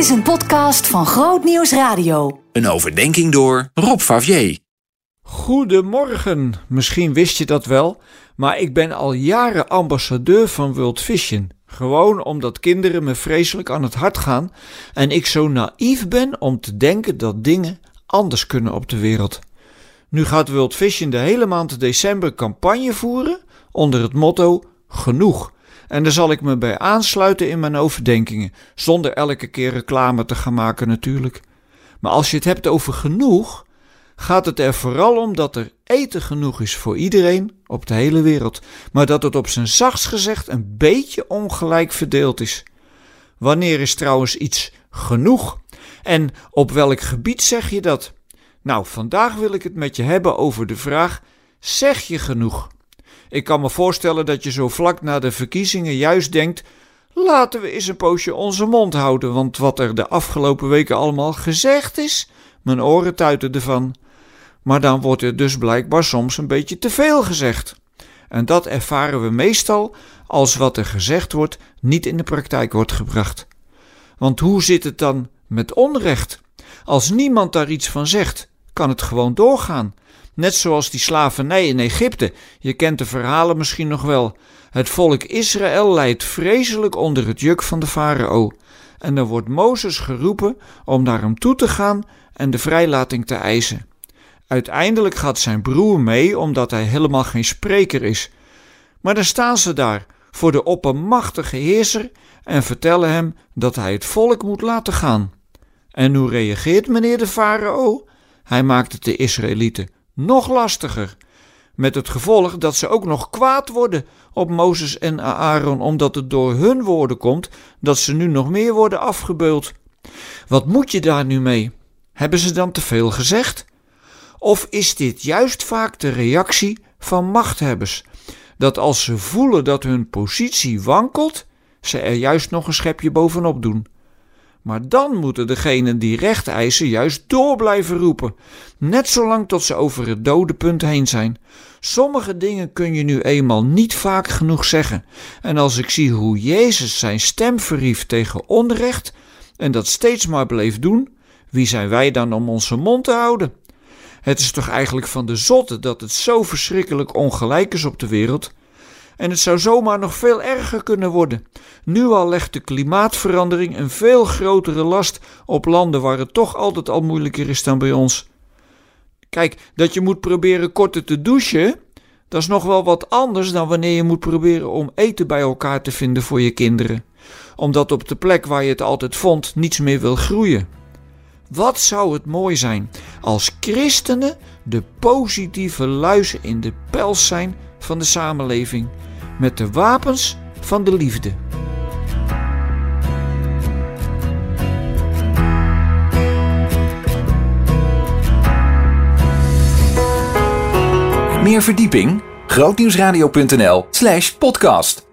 is een podcast van Groot Nieuws Radio. Een overdenking door Rob Favier. Goedemorgen. Misschien wist je dat wel, maar ik ben al jaren ambassadeur van World Vision. Gewoon omdat kinderen me vreselijk aan het hart gaan en ik zo naïef ben om te denken dat dingen anders kunnen op de wereld. Nu gaat World Vision de hele maand december campagne voeren onder het motto Genoeg. En daar zal ik me bij aansluiten in mijn overdenkingen, zonder elke keer reclame te gaan maken natuurlijk. Maar als je het hebt over genoeg, gaat het er vooral om dat er eten genoeg is voor iedereen op de hele wereld, maar dat het op zijn zachtst gezegd een beetje ongelijk verdeeld is. Wanneer is trouwens iets genoeg? En op welk gebied zeg je dat? Nou, vandaag wil ik het met je hebben over de vraag: zeg je genoeg? Ik kan me voorstellen dat je zo vlak na de verkiezingen juist denkt: laten we eens een poosje onze mond houden, want wat er de afgelopen weken allemaal gezegd is, mijn oren tuiten ervan. Maar dan wordt er dus blijkbaar soms een beetje te veel gezegd. En dat ervaren we meestal als wat er gezegd wordt niet in de praktijk wordt gebracht. Want hoe zit het dan met onrecht? Als niemand daar iets van zegt, kan het gewoon doorgaan. Net zoals die slavernij in Egypte. Je kent de verhalen misschien nog wel. Het volk Israël lijdt vreselijk onder het juk van de farao. En dan wordt Mozes geroepen om naar hem toe te gaan en de vrijlating te eisen. Uiteindelijk gaat zijn broer mee omdat hij helemaal geen spreker is. Maar dan staan ze daar voor de oppermachtige heerser en vertellen hem dat hij het volk moet laten gaan. En hoe reageert meneer de farao? Hij maakt het de Israëlieten nog lastiger. Met het gevolg dat ze ook nog kwaad worden op Mozes en Aaron, omdat het door hun woorden komt dat ze nu nog meer worden afgebeuld. Wat moet je daar nu mee? Hebben ze dan te veel gezegd? Of is dit juist vaak de reactie van machthebbers? Dat als ze voelen dat hun positie wankelt, ze er juist nog een schepje bovenop doen. Maar dan moeten degenen die recht eisen juist door blijven roepen, net zolang tot ze over het dode punt heen zijn. Sommige dingen kun je nu eenmaal niet vaak genoeg zeggen. En als ik zie hoe Jezus zijn stem verhief tegen onrecht en dat steeds maar bleef doen, wie zijn wij dan om onze mond te houden? Het is toch eigenlijk van de zotte dat het zo verschrikkelijk ongelijk is op de wereld en het zou zomaar nog veel erger kunnen worden. Nu al legt de klimaatverandering een veel grotere last op landen waar het toch altijd al moeilijker is dan bij ons. Kijk, dat je moet proberen korter te douchen, dat is nog wel wat anders dan wanneer je moet proberen om eten bij elkaar te vinden voor je kinderen. Omdat op de plek waar je het altijd vond niets meer wil groeien. Wat zou het mooi zijn als christenen de positieve luizen in de pels zijn van de samenleving met de wapens van de liefde. Meer verdieping? grootnieuwsradio.nl/podcast